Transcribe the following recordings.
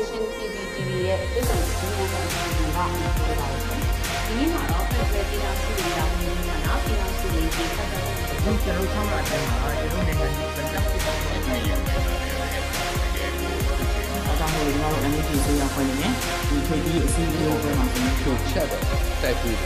Vision CCTV ရဲ့ပြည်စုံစီမံခန့်ခွဲမှုကပြောပါဦး။ဒီနေ့မှာတော့ဖက်ဒရယ်ပြည်ထောင်စုရဲ့တာဝန်ယူဌာနပြည်ထောင်စုရေးကြီးဆက်တဲ့အခုကျွန်တော်ဆောင်းလာတဲ့မှာကျွန်တော်နိုင်ငံကြီးပြန်တက်ပြီးတော့ပြည်ရမယ်အကြောင်းကိုကျွန်တော်တို့ MPP ဆိုရခွင့်နဲ့ဒီခေတ်ကြီးအစီအစဉ်ကိုပြန်မှာကျွန်တော်ဖြိုချက်တော့တိုက်ပြီး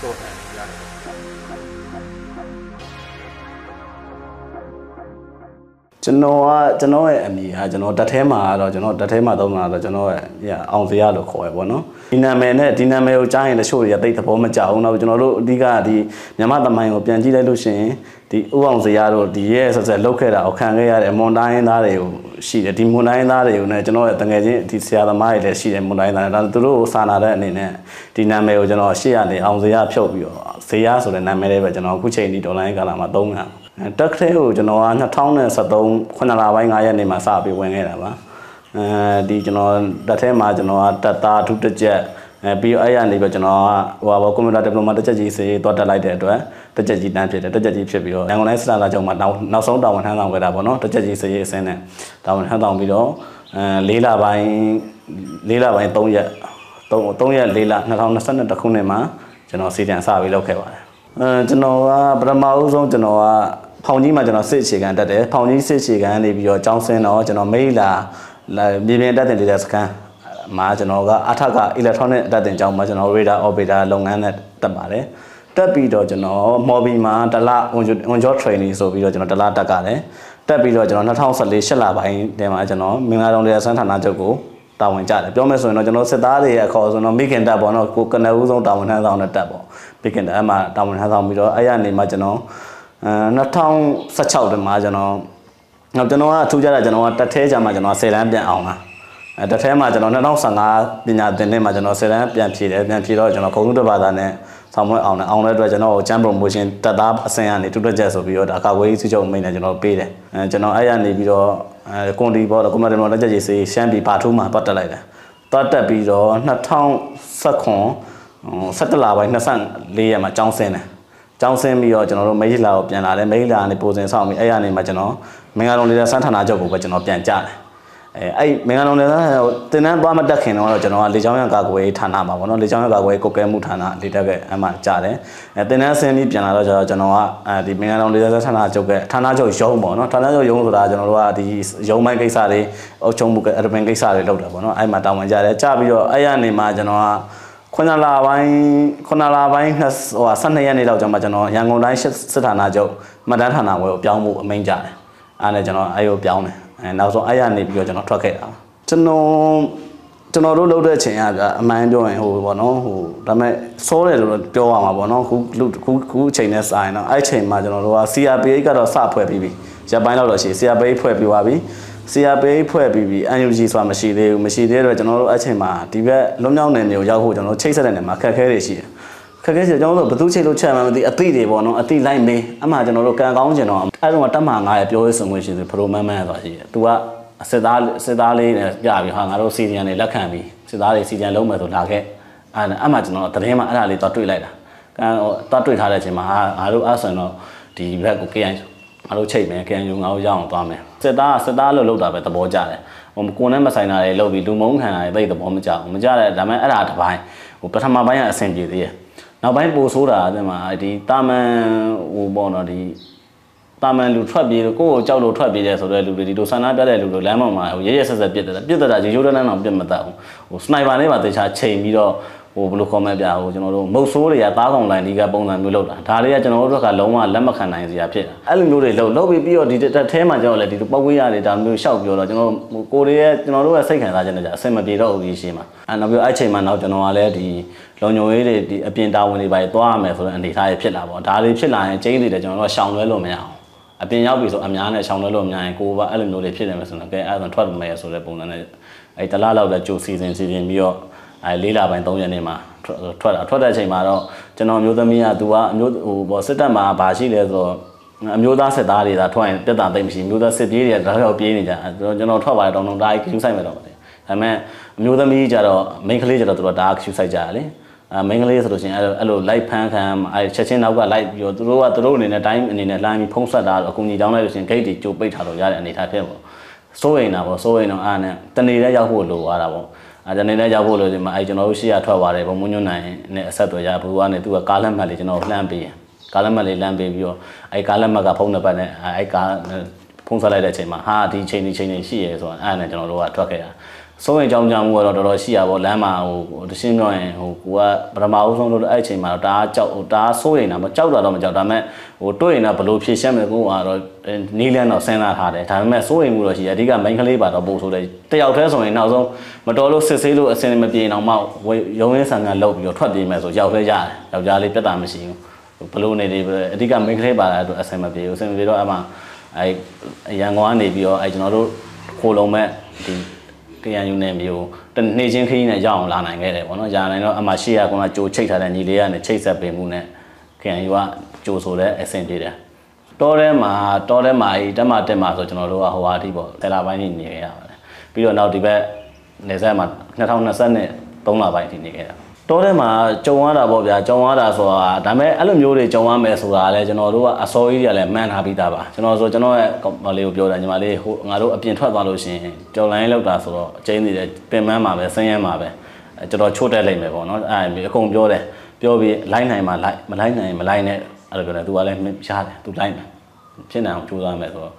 ကြာကြည့်စစ်ဖိတ်ကြလို့ငယ်ဆိုတော့ကျွန်တော်တို့ရအောင်ပြန်ပြီးတော့ကျွမ်းသားအတော်ပေါင်းဆိုတာစစ်ဆိုးအောင်ကြားတယ်တော့တယ်ကြားတယ်ကျွန်တော်ကကျွန်တော်ရဲ့အမည်ဟာကျွန်တော်တက်ထဲမှာကတော့ကျွန်တော်တက်ထဲမှာသုံးတာတော့ကျွန်တော်ရဲ့အောင်စရလို့ခေါ်ရပေါ့နော်ဒီနာမည်နဲ့ဒီနာမည်ကိုကြားရင်တချို့တွေကတိတ်သဘောမကျအောင်တော့ကျွန်တော်တို့အဓိကဒီမြန်မာသမိုင်းကိုပြန်ကြည့်လိုက်လို့ရှိရင်ဒီဥအောင်စရတို့ဒီရဲ့ဆက်ဆက်လောက်ခဲ့တာကိုခံခဲ့ရတဲ့မွန်တိုင်းသားတွေကို ရှိတယ်ဒီမွန်တိုင်းသားတွေကိုလည်းကျွန်တော်ရဲ့တငယ်ချင်းဒီဆရာသမားတွေလည်းရှိတယ်မွန်တိုင်းသားတွေဒါသူတို့ကိုစာနာတဲ့အနေနဲ့ဒီနာမည်ကိုကျွန်တော်ရှေ့ကနေအောင်စရဖြုတ်ပြီးတော့ဇေယဆိုတဲ့နာမည်လေးပဲကျွန်တော်အခုချိန်ဒီဒေါ်လာကာလာမှာသုံးတာတက်ခဲကိုကျွန်တော်က2023ခုနှစ်လပိုင်း9ရက်နေ့မှာစပြီးဝင်ခဲ့တာပါအဲဒီကျွန်တော်တက်ထဲမှာကျွန်တော်ကတက်သားဒုတစ်ချက် အဲပြီးတော့အဲ့ရနေပြီးကျွန်တော်ကဟိုပါကွန်ပျူတာဒီပလိုမာတစ်ချက်ကြီးစေးသွားတက်လိုက်တဲ့အတွက်တစ်ချက်ကြီးတန်းဖြစ်တယ်တစ်ချက်ကြီးဖြစ်ပြီးတော့ရန်ကုန်တိုင်းစတာလာကျောင်းမှာနောက်နောက်ဆုံးတာဝန်ထမ်းဆောင်ခဲ့တာပေါ့နော်တစ်ချက်ကြီးစေးအစင်းနဲ့တာဝန်ထမ်းဆောင်ပြီးတော့အဲ၄လပိုင်း၄လပိုင်း3ရက်3 3ရက်4လ2022ခုနှစ်မှာကျွန်တော်စီတန်စပြီးလုပ်ခဲ့ပါတယ်အဲကျွန်တော်ကပထမဦးဆုံးကျွန်တော်ကဖောင်ကြီးမှာကျွန်တော်စစ်အခြေခံတက်တယ်ဖောင်ကြီးစစ်အခြေခံနေပြီးတော့ကျောင်းဆင်းတော့ကျွန်တော်မိလာမြေပြင်တက်တင်တဲ့စကန် မှာကျွန်တော်ကအထက electronic တက်တင်ကျောင်းမှာကျွန်တော် radar operator လုပ်ငန်းနဲ့တက်ပါတယ်တက်ပြီးတော့ကျွန်တော်မော်ဘီမှာတလ on job training ဆိုပြီးတော့ကျွန်တော်တလတက်ကြတယ်တက်ပြီးတော့ကျွန်တော်2014 8လပိုင်းတည်းမှာကျွန်တော်မင်္ဂလာတော်တရားစန်းဌာနချုပ်ကိုတာဝန်ကြတယ်ပြောမယ်ဆိုရင်တော့ကျွန်တော်စစ်သားတွေရဲ့အခေါ်ဆိုတော့မိခင်တက်ပေါ့နော်ကိုကနဦးဆုံးတာဝန်ထမ်းဆောင်တဲ့တက်ပေါ့မိခင်တက်အမှတာဝန်ထမ်းဆောင်ပြီးတော့အဲ့ရနေမှာကျွန်တော်အဲ2016တည်းမှာကျွန်တော်နောက်ကျွန်တော်ကထူးခြားတာကျွန်တော်ကတက်သေးကြမှာကျွန်တော်10တန်းပြန်အောင်လား အဲတက်သေးမှာကျွန်တော်2015ပညာသင်နှစ်မှာကျွန်တော်10တန်းပြန်ဖြည့်တယ်ပြန်ဖြည့်တော့ကျွန်တော်ခုံထုတဘာသာနဲ့ဆောင်မွေးအောင်တယ်အောင်တဲ့အတွက်ကျွန်တော်ကိုချမ်း promotion တက်သားအဆင့်ကနေတူတက်ချက်ဆိုပြီးတော့ဒါကာဝေးစုချုပ်မိတ်နဲ့ကျွန်တော်ပေးတယ်အဲကျွန်တော်အဲ့ရနေပြီးတော့အဲကွန်တီပေါ့ကွန်မန်တင်တော်လက်ချက်ကြီးစေးရှမ်းပြည်ပါထူးမှာတွတ်တက်လိုက်တယ်တွတ်တက်ပြီးတော့2019 17လပိုင်း24ရက်မှာကျောင်းဆင်းတယ်ကျောင်းဆင်းပြီးတော့ကျွန်တော်တို့မိတ်လာကိုပြန်လာတယ်မိတ်လာကနေပုံစံဆောင်ပြီးအဲ့ရနေမှာကျွန်တော်မင်္ဂလာလုံးလေးစမ်းဌာနချုပ်ကိုပဲကျွန်တော်ပြန်ကြတယ် အဲအဲ့မင်္ဂလာလုံးလေးတင်တန်းသွားမတက်ခင်တော့ကျွန်တော်ကလေချောင်းရံကာကွယ်ဌာနမှာပေါ့နော်လေချောင်းရံကာကွယ်ကုတ်ကဲမှုဌာနလေတက်ခဲ့အမှကြတယ်အဲတင်တန်းဆင်းပြီးပြန်လာတော့ကျွန်တော်ကအဲဒီမင်္ဂလာလုံးလေးစမ်းဌာနချုပ်ကဌာနချုပ်ရုံးပေါ့နော်ဌာနချုပ်ရုံးဆိုတာကျွန်တော်တို့ကဒီရုံးပိုင်းကိစ္စတွေအုပ်ချုပ်မှုအရပင်ကိစ္စတွေလုပ်တာပေါ့နော်အဲ့မှာတာဝန်ကြတယ်ကြပြီးတော့အဲ့ရနေမှာကျွန်တော်ကခုနလပိုင်းခုနလပိုင်းဟို12ရက်နေ့လောက်ကျမှကျွန်တော်ရန်ကုန်တိုင်းစစ်ဌာနချုပ်မှတ်တမ်းဌာနဝယ်ကိုပြောင်းဖို့အမိန့်ကြတယ်အားနဲ့ကျွန်တော်အဲ့ကိုပြောင်းတယ် အဲနောက်ဆုံးအဲ့ရနေပြီးတော့ကျွန်တော်ထွက်ခဲ့တာကျွန်တော်ကျွန်တော်တို့လုပ်တဲ့အချိန်ကဗျအမှန်ပြောရင်ဟိုပေါ့နော်ဟိုဒါပေမဲ့စိုးတယ်လို့ပြောရမှာပေါ့နော်ခုခုခုအချိန်နဲ့စာရင်တော့အဲ့အချိန်မှာကျွန်တော်တို့က CRPH ကတော့စဖွဲ့ပြီးပြီရပ်ပိုင်းလောက်တော့ရှိ CRPH ဖွဲ့ပြီးသွားပြီ CRPH ဖွဲ့ပြီးပြီ NUG ဆိုတာမရှိသေးဘူးမရှိသေးတော့ကျွန်တော်တို့အဲ့ချိန်မှာဒီဘက်လွန်မြောက်နယ်မျိုးရောက်ဖို့ကျွန်တော်တို့ချိတ်ဆက်တဲ့နေမှာခက်ခဲတွေရှိတယ် ခက်ခဲစီကျွန်တော်တို့ဘယ်သူချိတ်လို့ချက်မှမသိအသိတွေပေါ့နော်အသိလိုက်မေးအမှကျွန်တော်တို့ကံကောင်းကျင်တော့အဲ့တော့တက်မှာ9ရပြောရေးဆိုခွင့်ရှိတယ်ပရိုမန်မန်ဆိုတာရှိတယ်။ तू ကစစ်သားစစ်သားလေးနဲ့ပြပြီးဟာငါတို့စီဒီယန်တွေလက်ခံပြီးစစ်သားတွေစီဒီယန်လုံးမယ်ဆိုလာခဲ့အဲ့အမှကျွန်တော်သတင်းမှာအဲ့ဒါလေးတော့တွေ့လိုက်တာကံတော့တွေ့ထားတဲ့အချိန်မှာဟာငါတို့အဲ့ဆိုရင်တော့ဒီဘက်ကို KI ငါတို့ချိန်မယ်ကန်ယူငါတို့ရအောင်သွားမယ်စစ်သားစစ်သားလို့လုပ်တာပဲသဘောကျတယ်ဟိုကိုယ်နဲ့မဆိုင်တာတွေလုပ်ပြီးလူမုန်းခံတာတွေသိသဘောမကျဘူးမကျတဲ့ဒါပေမဲ့အဲ့ဒါတစ်ပိုင်းဟိုပထမပိုင်းကအဆင်ပြေသေးတယ် နောက်ပိုင်းပိုဆိုးတာအဲ့မှာဒီတာမန်ဟိုပေါ့နော်ဒီတာမန်လူထွက်ပြေးလို့ကိုယ့်ကိုကြောက်လို့ထွက်ပြေးတယ်ဆိုတဲ့လူတွေဒီလိုဆန္ဒပြတဲ့လူတွေလမ်းပေါ်မှာဟိုရဲရဲဆက်ဆက်ပြစ်တယ်ပြစ်တယ်တာရေရိုးတန်းတန်းအောင်ပြစ်မတတ်ဘူးဟိုစနိုက်ပါနဲ့ပါတေချာချိန်ပြီးတော့ ဟိုဘယ်လို comment ပြဟိုကျွန်တော်တို့မုတ်ဆိုးတွေကသားကောင်လိုင်းဒီကပုံစံမျိုးလောက်တာဒါလေးကကျွန်တော်တို့ကလုံးဝလက်မခံနိုင်စရာဖြစ်တာအဲ့လိုမျိုးတွေလောက်လောက်ပြီးပြီးတော့ဒီတက်ထဲမှာကျွန်တော်လည်းဒီပောက်ကွေးရတယ်ဒါမျိုးရှောက်ပြောတော့ကျွန်တော်ကိုရီးယားကျွန်တော်တို့ကစိတ်ခံစားချက်နဲ့ကြအဆင်မပြေတော့ဘူးရှိမှာအဲ့နောက်ပြီးအဲ့ချိန်မှာနောက်ကျွန်တော်ကလည်းဒီလုံညုံရေးတွေဒီအပြင်တာဝန်တွေပါသွားရမယ်ဆိုတဲ့အနေအထားတွေဖြစ်လာပေါ့ဒါလေးဖြစ်လာရင်ကျင်းတွေလည်းကျွန်တော်တို့ကရှောင်လွဲလို့မရအောင်အပြင်ရောက်ပြီဆိုအများနဲ့ရှောင်လွဲလို့မရရင်ကိုကအဲ့လိုမျိုးတွေဖြစ်နေမှာဆိုတော့ကဲအဲ့ဒါထွက်မယ်ဆိုတဲ့ပုံစံနဲ့အဲ့တလားလောက်လည်းကြိုစီစဉ်စီစဉ်ပြီးတော့ အဲလေးလပိုင်း3ရက်နေ့မှာထွက်တာထွက်တဲ့အချိန်မှာတော့ကျွန်တော်မျိုးသမီးကသူကအမျိုးဟိုပေါ့စစ်တပ်မှာဘာရှိလဲဆိုတော့အမျိုးသားစစ်သားတွေဒါထွက်ရင်ပြတ်တာသိမ့်မရှိမျိုးသားစစ်ပြေးတွေကဒါတော့ပြေးနေကြကျွန်တော်ထွက်ပါတယ်တောင်းတောင်းဒါကြီးကျူးဆိုင်မယ်တော့ပါတယ်ဒါပေမဲ့အမျိုးသမီးကြတော့မိန်းကလေးကြတော့သူတို့ဒါကကျူးဆိုင်ကြတယ်လေအဲမင်းကလေးဆိုလို့ရှိရင်အဲ့လိုအဲ့လို live ဖန်ခံအဲချက်ချင်းနောက်က live ပြီးတော့သူတို့ကသူတို့အနေနဲ့ time အနေနဲ့ line ပြီးဖုံးဆက်တာတော့အကူကြီးတောင်းလိုက်လို့ရှိရင် gate တွေကြိုပိတ်ထားလို့ရတဲ့အနေအထားဖြစ်ပေါ့စိုးရင်တာပေါ့စိုးရင်တော့အားနဲ့တနေ့တည်းရောက်ဖို့လိုသွားတာပေါ့ အဲတနေ့တည်းရောက်ဖို့လို့ဒီမှာအဲကျွန်တော်တို့ရှေ့ကထွက်သွားတယ်ဘုံမွညွန်းနိုင်နဲ့အဆက်သွယ်ရဘူးကနေသူကကားလက်မှတ်လေးကျွန်တော်လှမ်းပေးရင်ကားလက်မှတ်လေးလှမ်းပေးပြီးတော့အဲကားလက်မှတ်ကဖုန်းနံပါတ်နဲ့အဲကားဖုန်းဆက်လိုက်တဲ့အချိန်မှာဟာဒီချိန်ဒီချိန်နေရှိရဲဆိုတော့အဲ့ဒါနဲ့ကျွန်တော်တို့ကထွက်ခဲ့တာ စိုးရင်ကြောင်းကြောင်းမှုကတော့တော်တော်ရှိရပါဘောလမ်းမှာဟိုတရှင်းပြောရင်ဟိုကိုကပထမအဆုံးလို့အဲ့အချိန်မှာတော့တအားကြောက်ဟိုတအားစိုးရင်တာမကြောက်တာတော့မကြောက်ဒါပေမဲ့ဟိုတွေ့ရင်တော့ဘလို့ဖြေရှင်းမယ်ကိုကတော့နီးလန်းတော့စဉ်းစားထားတယ်ဒါပေမဲ့စိုးရင်မှုတော့ရှိရအဓိက main ကလေးပါတော့ပို့ဆိုတယ်တယောက်တည်းဆိုရင်နောက်ဆုံးမတော်လို့စစ်ဆေးလို့အစင်မပြေအောင်မှရုံရင်းဆန်ကန်လောက်ပြီးတော့ထွက်ပြေးမယ်ဆိုရောက်သေးရတယ်ယောက်ျားလေးပြတ်တာမရှိဘူးဘလို့နေနေအဓိက main ကလေးပါတာတော့အစင်မပြေဘူးအစင်မပြေတော့အမှအဲရန်ကုန်ကနေပြီးတော့အဲကျွန်တော်တို့ခိုလုံးမဲ့ဒီ KNU နဲ့မျိုးတနေ့ချင်းခရီးနဲ့ရောက်အောင်လာနိုင်ခဲ့တယ်ပေါ့နော်။ကြာနိုင်တော့အမှရှေ့ကကောင်ကကြိုချိတ်ထားတဲ့ညီလေးကနေချိတ်ဆက်ပေးမှုနဲ့ KNU ကကြိုဆိုတဲ့အဆင်ပြေတယ်။တောထဲမှာတောထဲမှာအဲတက်မတက်မှာဆိုကျွန်တော်တို့ကဟိုဟာအထိပေါ့ဆယ်လပိုင်းနေနေခဲ့ရပါတယ်။ပြီးတော့နောက်ဒီဘက်နေဆက်မှာ2020နဲ့3လပိုင်းထိနေခဲ့တာ။ တောထဲမှာကြုံရတာပေါ့ဗျာကြုံရတာဆိုတာဒါပေမဲ့အဲ့လိုမျိုးတွေကြုံရမယ်ဆိုတာလည်းကျွန်တော်တို့ကအစောကြီးတွေကလည်းမှန်းထားပြီးသားပါကျွန်တော်ဆိုကျွန်တော်ရဲ့မလေးကိုပြောတာညီမလေးဟိုငါတို့အပြင်ထွက်သွားလို့ရှိရင်ကြော်လိုင်းလောက်တာဆိုတော့အကျဉ်းနေတယ်ပင်မမှာပဲဆင်းရဲမှာပဲအဲကျွန်တော်ချိုးတက်လိုက်မယ်ပေါ့နော်အဲ့ဒါအကုန်ပြောတယ်ပြောပြီးလိုက်နိုင်မှာလိုက်မလိုက်နိုင်မလိုက်နဲ့အဲ့လိုပြောတယ်သူကလည်းရတယ်သူလိုက်မယ်ဖြစ်နိုင်အောင်ကြိုးစားမယ်ဆိုတော့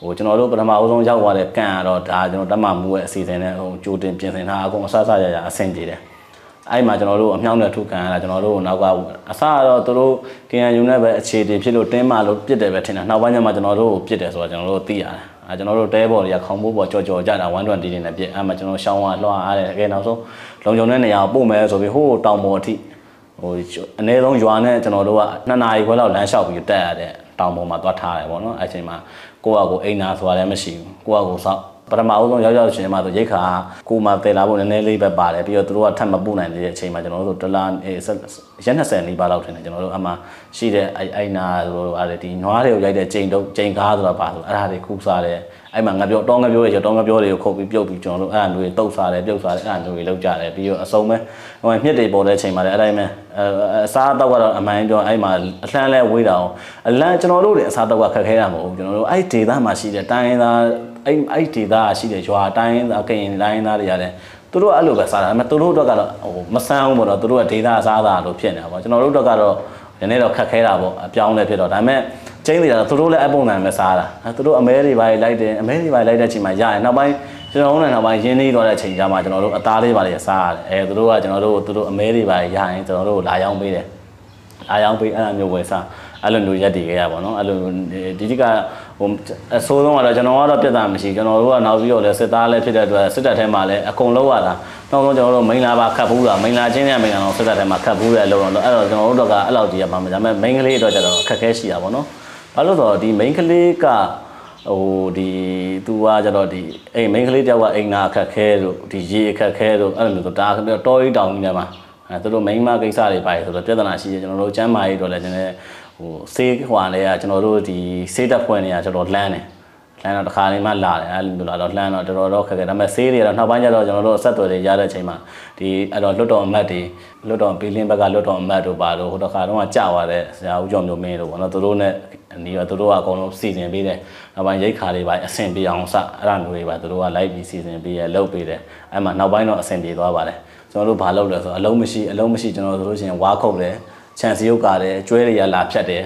ဟိုကျွန်တော်တို့ပထမအဦးဆုံးရောက်သွားတဲ့ကန်ကတော့ဒါကျွန်တော်တတ်မှမူရဲ့အစီအစဉ်နဲ့ဟိုကြိုတင်ပြင်ဆင်ထားအကုန်အဆအဆရရအဆင်ပြေတယ် အဲ့မှာကျွန်တော်တို့အမြောက်နဲ့ထုတ်ခံရတာကျွန်တော်တို့နောက်ကအစတော့သူတို့ KNU နဲ့ပဲအခြေတည်ဖြစ်လို့တင်းမလို့ပြစ်တယ်ပဲထင်တာနောက်ပိုင်းကျမှကျွန်တော်တို့ကိုပြစ်တယ်ဆိုတော့ကျွန်တော်တို့သိရတယ်အဲကျွန်တော်တို့တဲဘော်တွေကခေါင်းမိုးပေါ်ကြော်ကြော်ကြတာ120တွေနဲ့ပြစ်အဲ့မှာကျွန်တော်ရှောင်းဝလွှားရတယ်အဲနောက်ဆုံးလုံခြုံတဲ့နေရာကိုပို့မယ်ဆိုပြီးဟိုးတောင်ပေါ်အထိဟိုအနည်းဆုံးရွာနဲ့ကျွန်တော်တို့က2နာရီခွဲလောက်လမ်းလျှောက်ပြီးတက်ရတဲ့တောင်ပေါ်မှာသွားထားတယ်ပေါ့နော်အဲ့ချိန်မှာကိုယ့်အကိုအိမ်နာဆိုတာလည်းမရှိဘူးကိုယ့်အကိုစောက် ပထမအဦးဆုံးရောက်ရောက်ရှင်မှာဆိုရိတ်ခါကိုမှတည်လာဖို့နည်းနည်းလေးပဲပါတယ်ပြီးတော့သူတို့ကထပ်မပို့နိုင်တဲ့အချိန်မှာကျွန်တော်တို့ဒလာရက်20နီးပါးလောက်ထင်တယ်ကျွန်တော်တို့အမှရှိတဲ့အဲ့အဲ့နာတို့အဲ့ဒီနွားတွေကိုရိုက်တဲ့ချိန်တုပ်ချိန်ကားဆိုတာပါဆိုအဲ့ဒါတွေခူးစားတယ်အဲ့မှာငါပြောတောင်းငါပြောရတောင်းငါပြောတွေကိုခုတ်ပြီးပြုတ်ပြီးကျွန်တော်တို့အဲ့ဒါတွေတုပ်စားတယ်ပြုတ်စားတယ်အဲ့ဒါတွေလောက်ကြတယ်ပြီးတော့အစုံပဲဟိုမြစ်တွေပေါ်တဲ့အချိန်မှာလည်းအဲ့တိုင်းပဲအစားတော့ကတော့အမှန်ပြောအဲ့မှာအလှမ်းလဲဝေးတာအောင်အလန့်ကျွန်တော်တို့တွေအစားတော့ကခက်ခဲတာမဟုတ်ဘူးကျွန်တော်တို့အဲ့ဒေသမှာရှိတဲ့တိုင်းသား အဲ့အဲ့ဒေသရှိတဲ့ရွာတိုင်းသားကရင်တိုင်းသားတွေရတယ်သူတို့အဲ့လိုပဲစားတာဒါပေမဲ့သူတို့တော့ကတော့ဟိုမဆန်းဘူးပေါ့နော်သူတို့ကဒေသစားတာလို့ဖြစ်နေတာပေါ့ကျွန်တော်တို့တော့ကတော့နည်းနည်းတော့ခက်ခဲတာပေါ့အပြောင်းလဲဖြစ်တော့ဒါပေမဲ့ကျင်းနေတာသူတို့လည်းအပုံစံပဲစားတာသူတို့အမဲတွေပါလိုက်တယ်အမဲတွေပါလိုက်တဲ့အချိန်မှာရရင်နောက်ပိုင်းကျွန်တော်တို့လည်းနောက်ပိုင်းရင်းနှီးတော့တဲ့အချိန်ကျမှကျွန်တော်တို့အသားလေးပါလေစားရတယ်အဲသူတို့ကကျွန်တော်တို့သူတို့အမဲတွေပါရရင်ကျွန်တော်တို့လာရောက်ပေးတယ်လာရောက်ပေးအဲ့လိုမျိုးဝယ်စားအဲ့လိုမျိုးရက်တည်ခဲ့ရပါတော့အဲ့လိုဒီဒီက ဟိုအဆိုးဆုံးကတော့ကျွန်တော်ကတော့ပြဿနာမရှိကျွန်တော်တို့ကနောက်ပြီးတော့လည်းစစ်သားလည်းဖြစ်တဲ့အတွက်စစ်တပ်ထဲမှာလည်းအကုန်လုံးရတာနောက်ဆုံးကျွန်တော်တို့မိန်လာပါခတ်ဘူးတာမိန်လာချင်းနဲ့မိန်လာတော့စစ်တပ်ထဲမှာခတ်ဘူးတဲ့အလုံးတော့အဲ့တော့ကျွန်တော်တို့တော့ကအဲ့လောက်ကြီးရပါမှာဒါပေမဲ့မိန်ကလေးတော့ကျတော့ခက်ခဲရှိတာပေါ့နော်ဘာလို့ဆိုတော့ဒီမိန်ကလေးကဟိုဒီသူကကြတော့ဒီအိမ်မိန်းကလေးတယောက်ကအိမ်နာအခက်ခဲတို့ဒီရေအခက်ခဲတို့အဲ့လိုမျိုးဆိုတာတော်ရီတောင်ကြီးထဲမှာအဲသူတို့မိန်းမကိစ္စတွေပါဆိုတော့ပြဿနာရှိတယ်ကျွန်တော်တို့ကျမ်းမာရေးတော့လည်းကျွန်တော် ဟိုဆေးဟွာလေးကကျွန်တော်တို့ဒီဆေးတက်ဖွဲ့နေရကျွန်တော်လှမ်းတယ်လှမ်းတော့တစ်ခါလေးမှလာတယ်အဲ့လိုမျိုးလာတော့လှမ်းတော့တော်တော်ခက်ခဲဒါပေမဲ့ဆေးတွေတော့နောက်ပိုင်းကျတော့ကျွန်တော်တို့အဆက်အသွယ်တွေရတဲ့အချိန်မှာဒီအဲ့တော့လွတ်တော်အမတ်တွေလွတ်တော်ဘီလင်းဘက်ကလွတ်တော်အမတ်တို့ပါတော့ဟိုတစ်ခါတော့ကြာသွားတဲ့ဆရာဦးကျော်မျိုးမင်းတို့ပေါ့နော်သူတို့နဲ့ဒီတော့သူတို့ကအကုန်လုံးစီစဉ်ပေးတယ်နောက်ပိုင်းရိတ်ခါလေးပါအဆင်ပြေအောင်စအဲ့ဒါမျိုးတွေပါသူတို့ကလိုက်ပြီးစီစဉ်ပေးရလုပ်ပေးတယ်အဲ့မှာနောက်ပိုင်းတော့အဆင်ပြေသွားပါတယ်ကျွန်တော်တို့ဘာလုပ်လဲဆိုတော့အလုံးမရှိအလုံးမရှိကျွန်တော်တို့ဆိုလို့ရှိရင်ဝါခုတ်တယ် ခြံစည်းရုပ်ကာတယ်ကျွဲတွေကလာဖြတ်တယ်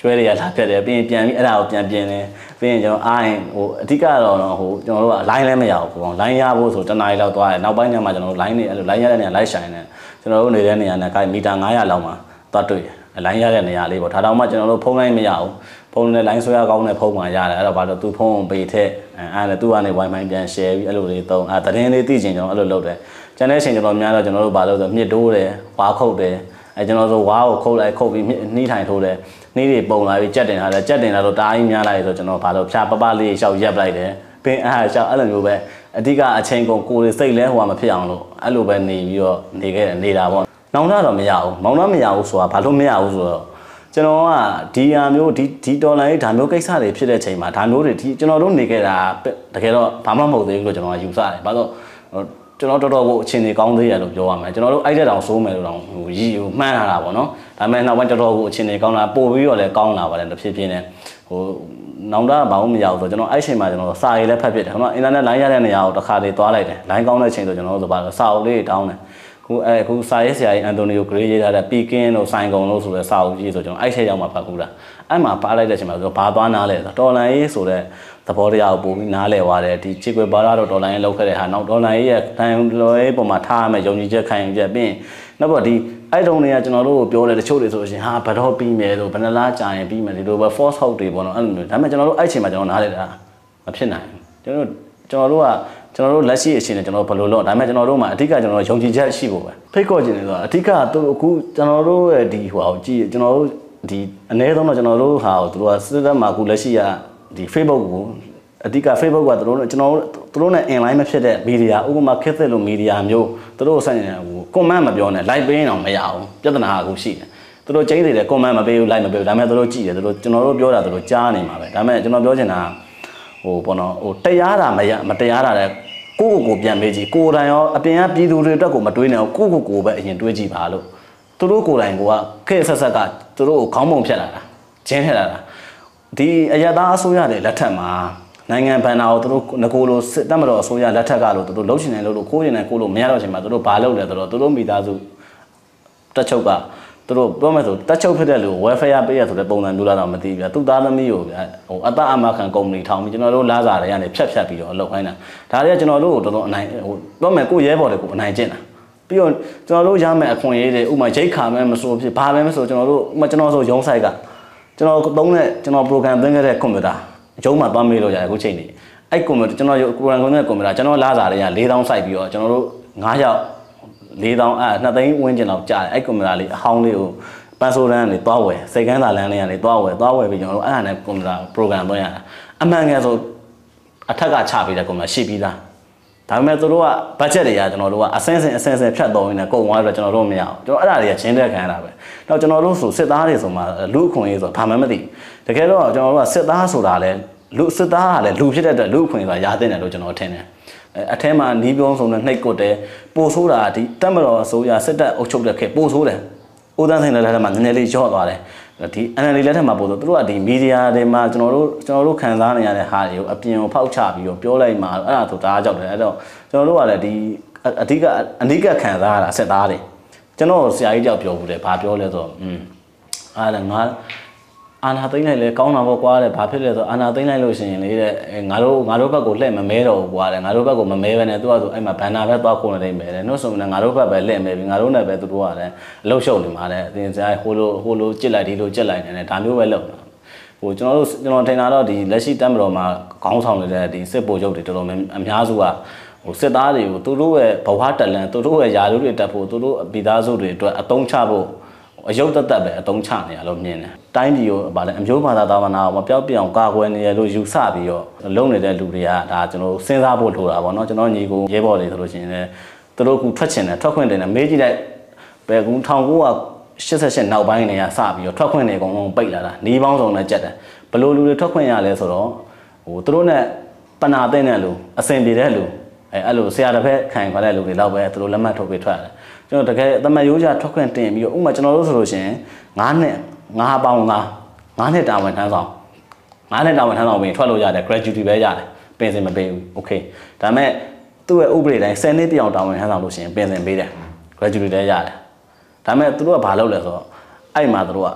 ကျွဲတွေကလာဖြတ်တယ်ပြီးရင်ပြန်ပြီးအဲ့ဒါကိုပြန်ပြင်တယ်ပြီးရင်ကျွန်တော်အားရင်ဟိုအဓိကတော့ဟိုကျွန်တော်တို့က line လည်းမရဘူးပေါ့ line ရဖို့ဆိုတနားရီလောက်သွားတယ်နောက်ပိုင်းကျမှကျွန်တော်တို့ line တွေအဲ့လို line ရတဲ့နေရာ live ဆိုင်တယ်ကျွန်တော်တို့နေတဲ့နေရာနဲ့ကိုင်မီတာ900လောက်မှာသွားတွေ့တယ် line ရတဲ့နေရာလေးပေါ့ဒါတောင်မှကျွန်တော်တို့ဖုန်း line မရဘူးဖုန်းနဲ့ line ဆွဲရကောင်းတဲ့ဖုန်းမှရတယ်အဲ့တော့ဘာလို့သူဖုန်းကိုပေးထက်အဲ့ဒါသူကနေ wifi ပြန် share ပြီးအဲ့လိုလေးသုံးအဲ့သတင်းလေးသိချင်ကျွန်တော်အဲ့လိုလုပ်တယ်ကျန်တဲ့အချိန်ကျွန်တော်များတော့ကျွန်တော်တို့ဘာလို့ဆိုမြစ်တိုးတယ်ဝါခုတ်တယ် အဲကျွန်တော်ဆိုဝါကိုခုတ်လိုက်ခုတ်ပြီးနှီးထိုင်ထိုးတယ်နှီးတွေပုံလာပြီးကြက်တင်ထားတယ်ကြက်တင်လာတော့တားကြီးများလိုက်ဆိုကျွန်တော်ဘာလို့ဖြာပပလေးရှောက်ရက်လိုက်တယ်ပင်အားရှောက်အဲ့လိုမျိုးပဲအဓိကအချိန်ကုန်ကိုယ်တွေစိတ်လဲဟိုမှာမဖြစ်အောင်လို့အဲ့လိုပဲနေပြီးတော့နေခဲ့တယ်နေတာပေါ့နောင်တတော့မရဘူးမောင်တော့မရဘူးဆိုတာဘာလို့မရဘူးဆိုတော့ကျွန်တော်ကဒီဟာမျိုးဒီဒီဒေါ်လာရေးဒါမျိုးကိစ္စတွေဖြစ်တဲ့ချိန်မှာဒါမျိုးတွေဒီကျွန်တော်တို့နေခဲ့တာတကယ်တော့ဘာမှမဟုတ်သေးဘူးလို့ကျွန်တော်ကယူဆတယ်ဘာလို့ ကျွန်တော်တော်တော်ကိုအချိန်ကြီးကောင်းသေးရလို့ပြောရမယ်ကျွန်တော်တို့အဲ့တဲ့တောင်စိုးမယ်လို့တောင်ဟိုရည်ဟိုမှန်းလာတာပေါ့နော်ဒါပေမဲ့နောက်ပိုင်းတော်တော်ကိုအချိန်ကြီးကောင်းလာပို့ပြီးတော့လည်းကောင်းလာပါတယ်တစ်ဖြည်းဖြည်းနဲ့ဟိုနောင်တဘာမှမရဘူးဆိုကျွန်တော်အဲ့ချိန်မှာကျွန်တော်စာရေးလည်းဖတ်ဖြစ်တယ်ကျွန်တော်အင်တာနက်လိုင်းရတဲ့နေရာကိုတစ်ခါတည်းသွားလိုက်တယ်လိုင်းကောင်းတဲ့ချိန်ဆိုကျွန်တော်တို့ဆိုပါတော့စာအုပ်လေးတောင်းတယ်ခုအဲခုစာရေးဆရာကြီးအန်တိုနီယိုဂရေးရေးထားတဲ့ပီကင်းတို့ဆိုင်ကုံတို့ဆိုတဲ့စာအုပ်ကြီးဆိုကျွန်တော်အဲ့ထဲရောက်မှဖတ်ခုတာအဲ့မှာပါလိုက်တဲ့အချိန်မှာဆိုဘာသွားနားလဲဆိုတော်လန်ရေးဆိုတဲ့ သဘောတရားကိုပုံပြီးနားလဲသွားတယ်ဒီချစ်ကွယ်ပါရတော့တော်လန်ရေးလောက်ခဲ့တဲ့ဟာနောက်တော်လန်ရေးရဲ့တန်လော်ရေးပုံမှာထားရမယ်ယုံကြည်ချက်ခံယူချက်ပြီးနောက်တော့ဒီအဲ့တုန်းတွေကကျွန်တော်တို့ကိုပြောတယ်တချို့တွေဆိုရှင်ဟာဘတော့ပြီးမယ်လို့ဘယ်နှလားကြာရင်ပြီးမယ်ဒီလိုပဲ force out တွေပေါ့နော်အဲ့လိုမျိုးဒါပေမဲ့ကျွန်တော်တို့အဲ့ချိန်မှာကျွန်တော်နားလဲတာမဖြစ်နိုင်ဘူးကျွန်တော်တို့ကျွန်တော်တို့ကကျွန်တော်တို့လက်ရှိအခြေအနေကျွန်တော်ဘယ်လိုလုပ်ဒါပေမဲ့ကျွန်တော်တို့မှာအဓိကကျွန်တော်ယုံကြည်ချက်ရှိဖို့ပဲဖိတ်ခေါ်ခြင်းတွေဆိုတာအဓိကသူတို့အခုကျွန်တော်တို့ရဲ့ဒီဟိုဟာကိုကြည့်ကျွန်တော်တို့ဒီအနည်းဆုံးတော့ကျွန်တော်တို့ဟာကိုသူတို့ကစစ်တပ်မှာအခုလက်ရှိက ဒီ Facebook ကိုအဓိက Facebook ကသူတို့ကျွန်တော်တို့သူတို့နဲ့ inline မဖြစ်တဲ့မီဒီယာဥပမာခက်သက်လို့မီဒီယာမျိုးသူတို့ဆက်နေတယ်ဟို comment မပြောနဲ့ like ပေးရင်တော့မရအောင်ပြဿနာကအခုရှိတယ်သူတို့ချိန်နေတယ် comment မပေးဘူး like မပေးဘူးဒါပေမဲ့သူတို့ကြည့်တယ်သူတို့ကျွန်တော်တို့ပြောတာသူတို့ကြားနေမှာပဲဒါပေမဲ့ကျွန်တော်ပြောချင်တာဟိုပေါ့နော်ဟိုတရားတာမရမတရားတာလည်းကိုယ့်ကိုယ်ကိုပြန်မေးကြည့်ကိုယ်တိုင်ရောအပြင်ကပြည်သူတွေအတွက်ကိုမတွေးနဲ့ကိုယ့်ကိုယ်ကိုပဲအရင်တွေးကြည့်ပါလို့သူတို့ကိုယ်တိုင်ကခက်ဆက်ဆက်ကသူတို့ကိုခေါင်းပုံဖြတ်လာတာဂျင်းထက်လာတာ ဒီအရသာအစိုးရတွေလက်ထက်မှာနိုင်ငံဘဏ္ဍာကိုသူတို့ငကိုလိုစစ်တပ်မတော်အစိုးရလက်ထက်ကလို့သူတို့လှုပ်ရှင်နေလို့လို့ကိုးရင်နေကိုလို့မရတော့ချိန်မှာသူတို့ဘာလုပ်လဲဆိုတော့သူတို့မိသားစုတက်ချုပ်ကသူတို့ပြောမယ်ဆိုတက်ချုပ်ဖြစ်တဲ့လူ welfare ပေးရဆိုတဲ့ပုံစံမျိုးလာတော့မသိဘူးဗျာသူသားသမီးကိုဗျာဟိုအတအမခံကုမ္ပဏီထောင်ပြီးကျွန်တော်တို့လာစားတွေကနေဖြတ်ဖြတ်ပြီးတော့အလုပ်ခိုင်းတာဒါတွေကကျွန်တော်တို့ကိုတော်တော်အနိုင်ဟိုပြောမယ်ကိုရဲဘော်တွေကိုအနိုင်ကျင့်တာပြီးတော့ကျွန်တော်တို့ရမယ်အခွင့်အရေးတွေဥမာရိတ်ခါမဲမဆိုဖြစ်ဘာပဲမဆိုကျွန်တော်တို့ဥမာကျွန်တော်ဆိုရုံးဆိုင်က ကျွန်တော်သုံးတဲ့ကျွန်တော် program သွင်းခဲ့တဲ့ကွန်ပျူတာအကျုံးမှာသွားမေးလို့ရတယ်အခုချိန်နေအဲ့ကွန်ပျူတာကျွန်တော် program သွင်းတဲ့ကွန်ပျူတာကျွန်တော်လာစားတွေက4000စိုက်ပြီးတော့ကျွန်တော်တို့9ယောက်4000အဲ2သိန်းဝန်းကျင်လောက်ကြာတယ်အဲ့ကွန်ပျူတာလေးအဟောင်းလေးကိုပန်းဆိုးရန်ကနေသွားဝယ်စိတ်ကန်းသာလမ်းလေးကနေသွားဝယ်သွားဝယ်ပြီးကျွန်တော်တို့အဲ့ဒါနဲ့ကွန်ပျူတာ program သွင်းရတာအမှန်ငယ်ဆိုအထက်ကချပေးတဲ့ကွန်ပျူတာရှိပြီးသား ဒါပေမဲ့သူတို့က budget တွေကကျွန်တော်တို့ကအစင်းစင်အစင်းစင်ဖြတ်တော်ရင်းနဲ့ကုန်သွားတော့ကျွန်တော်တို့မရအောင်ကျွန်တော်အဲ့ဒါတွေကချင်းတဲ့ခံရတာပဲတော့ကျွန်တော်တို့ဆိုစစ်သားတွေဆိုမှလူအခွင့်အရေးဆိုဘာမှမသိတကယ်တော့ကျွန်တော်တို့ကစစ်သားဆိုတာလဲလူစစ်သားကလည်းလူဖြစ်တဲ့အတွက်လူအခွင့်အရေးဆိုတာရတဲ့တယ်လို့ကျွန်တော်ထင်တယ်အထဲမှာနီးပြုံးဆုံးနဲ့နှိတ်ကွတ်တယ်ပိုဆိုးတာဒီတက်မတော်အစိုးရစစ်တပ်အုပ်ချုပ်တဲ့ခေတ်ပိုဆိုးတယ်ဦးသန်းစိန်လက်ထက်မှာနည်းနည်းလေးရော့သွားတယ် ဒီ NLD လက်ထက်မှာပို့ဆိုသူတို့ကဒီမီဒီယာတွေမှာကျွန်တော်တို့ကျွန်တော်တို့ခံစားနေရတဲ့ဟာတွေကိုအပြင်ကိုဖောက်ချပြီးတော့ပြောလိုက်မှာအဲ့ဒါဆိုတအားကြောက်တယ်အဲ့တော့ကျွန်တော်တို့ကလည်းဒီအဓိကအဓိကခံစားရတာစစ်သားတွေကျွန်တော်ဆရာကြီးကြောက်ပြောဘူးတယ်ဘာပြောလဲဆိုတော့อืมအားလည်းငါ အာနာသိမ့်လိုက်လဲကောင်းတာပေါ့ကွာတဲ့ဘာဖြစ်လဲဆိုအာနာသိမ့်လိုက်လို့ရှိရင်လေတဲ့ငါတို့ငါတို့ဘက်ကိုလှည့်မမဲတော့ဘူးကွာတဲ့ငါတို့ဘက်ကိုမမဲပဲနဲ့သူကဆိုအဲ့မှာဘန်နာပဲသွားခုန်နေတယ်မဲတယ်နှုတ်ဆိုရင်ငါတို့ဘက်ပဲလှည့်မဲပြီးငါတို့နဲ့ပဲသူတို့ကလည်းအလုရှုပ်နေမှာတဲ့အတင်းစရာဟိုလိုဟိုလိုကြစ်လိုက်ဒီလိုကြစ်လိုက်နေတယ်ဒါမျိုးပဲလုပ်တာဟိုကျွန်တော်တို့ကျွန်တော်ထင်တာတော့ဒီလက်ရှိတက်မတော်မှာခေါင်းဆောင်နေတဲ့ဒီစစ်ဗိုလ်ချုပ်တွေတော်တော်များအများစုကဟိုစစ်သားတွေကိုသူတို့ရဲ့ဘဝတက်လန်သူတို့ရဲ့ယာလူတွေတက်ဖို့သူတို့ပြည်သားစုတွေအတွက်အသုံးချဖို့အယုတ်တက်တက်ပဲအသုံးချနေရလို့မြင်တယ်။ တိုင်းပြည်ကိုဗာလဲအမျိုးဘာသာသာဝနာကိုမပြောက်ပြအောင်ကာကွယ်နေရလို့ယူဆပြီးတော့လုံနေတဲ့လူတွေကဒါကျွန်တော်စဉ်းစားဖို့လိုတာပေါ့နော်ကျွန်တော်ညီကိုရဲဘော်တွေဆိုလို့ရှိရင်လည်းသူတို့ကထွက်ချင်တယ်ထွက်ခွင့်တင်တယ်မေးကြည့်လိုက်ဘယ်ကူ1988နောက်ပိုင်းနေရစပြီးတော့ထွက်ခွင့်တွေအကုန်လုံးပိတ်လာတာနေပေါင်းစုံနဲ့ကြက်တယ်ဘလို့လူတွေထွက်ခွင့်ရလဲဆိုတော့ဟိုသူတို့နဲ့ပနာတဲ့တဲ့လူအစင်ပြေတဲ့လူအဲအဲ့လိုဆရာတစ်ဖက်ခံခွာတဲ့လူတွေတော့ပဲသူတို့လက်မှတ်ထုတ်ပြီးထွက်ရတယ်ကျွန်တော်တကယ်တမန်ရိုးကြထွက်ခွင့်တင်ပြီးတော့ဥမာကျွန်တော်တို့ဆိုလို့ရှိရင်9နှစ် 9ပေါင်း9 9နှစ်တာဝန်ထမ်းဆောင်9နှစ်တာဝန်ထမ်းဆောင်ပြီးထွက်လို့ရတယ် gratuity ပဲရတယ်ပင်စင်မပေးဘူး okay ဒါပေမဲ့သူ့ရဲ့ဥပဒေတိုင်း10နှစ်ပြောင်းတာဝန်ထမ်းဆောင်လို့ရှိရင်ပင်စင်ပေးတယ် gratuity လည်းရတယ်ဒါပေမဲ့သူတို့ကဘာလုပ်လဲဆိုတော့အဲ့မှာသူတို့က